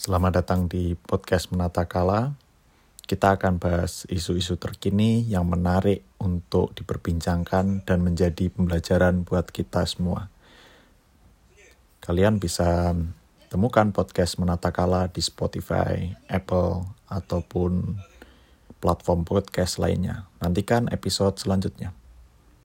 Selamat datang di podcast Menata Kala. Kita akan bahas isu-isu terkini yang menarik untuk diperbincangkan dan menjadi pembelajaran buat kita semua. Kalian bisa temukan podcast Menata Kala di Spotify, Apple, ataupun platform podcast lainnya. Nantikan episode selanjutnya.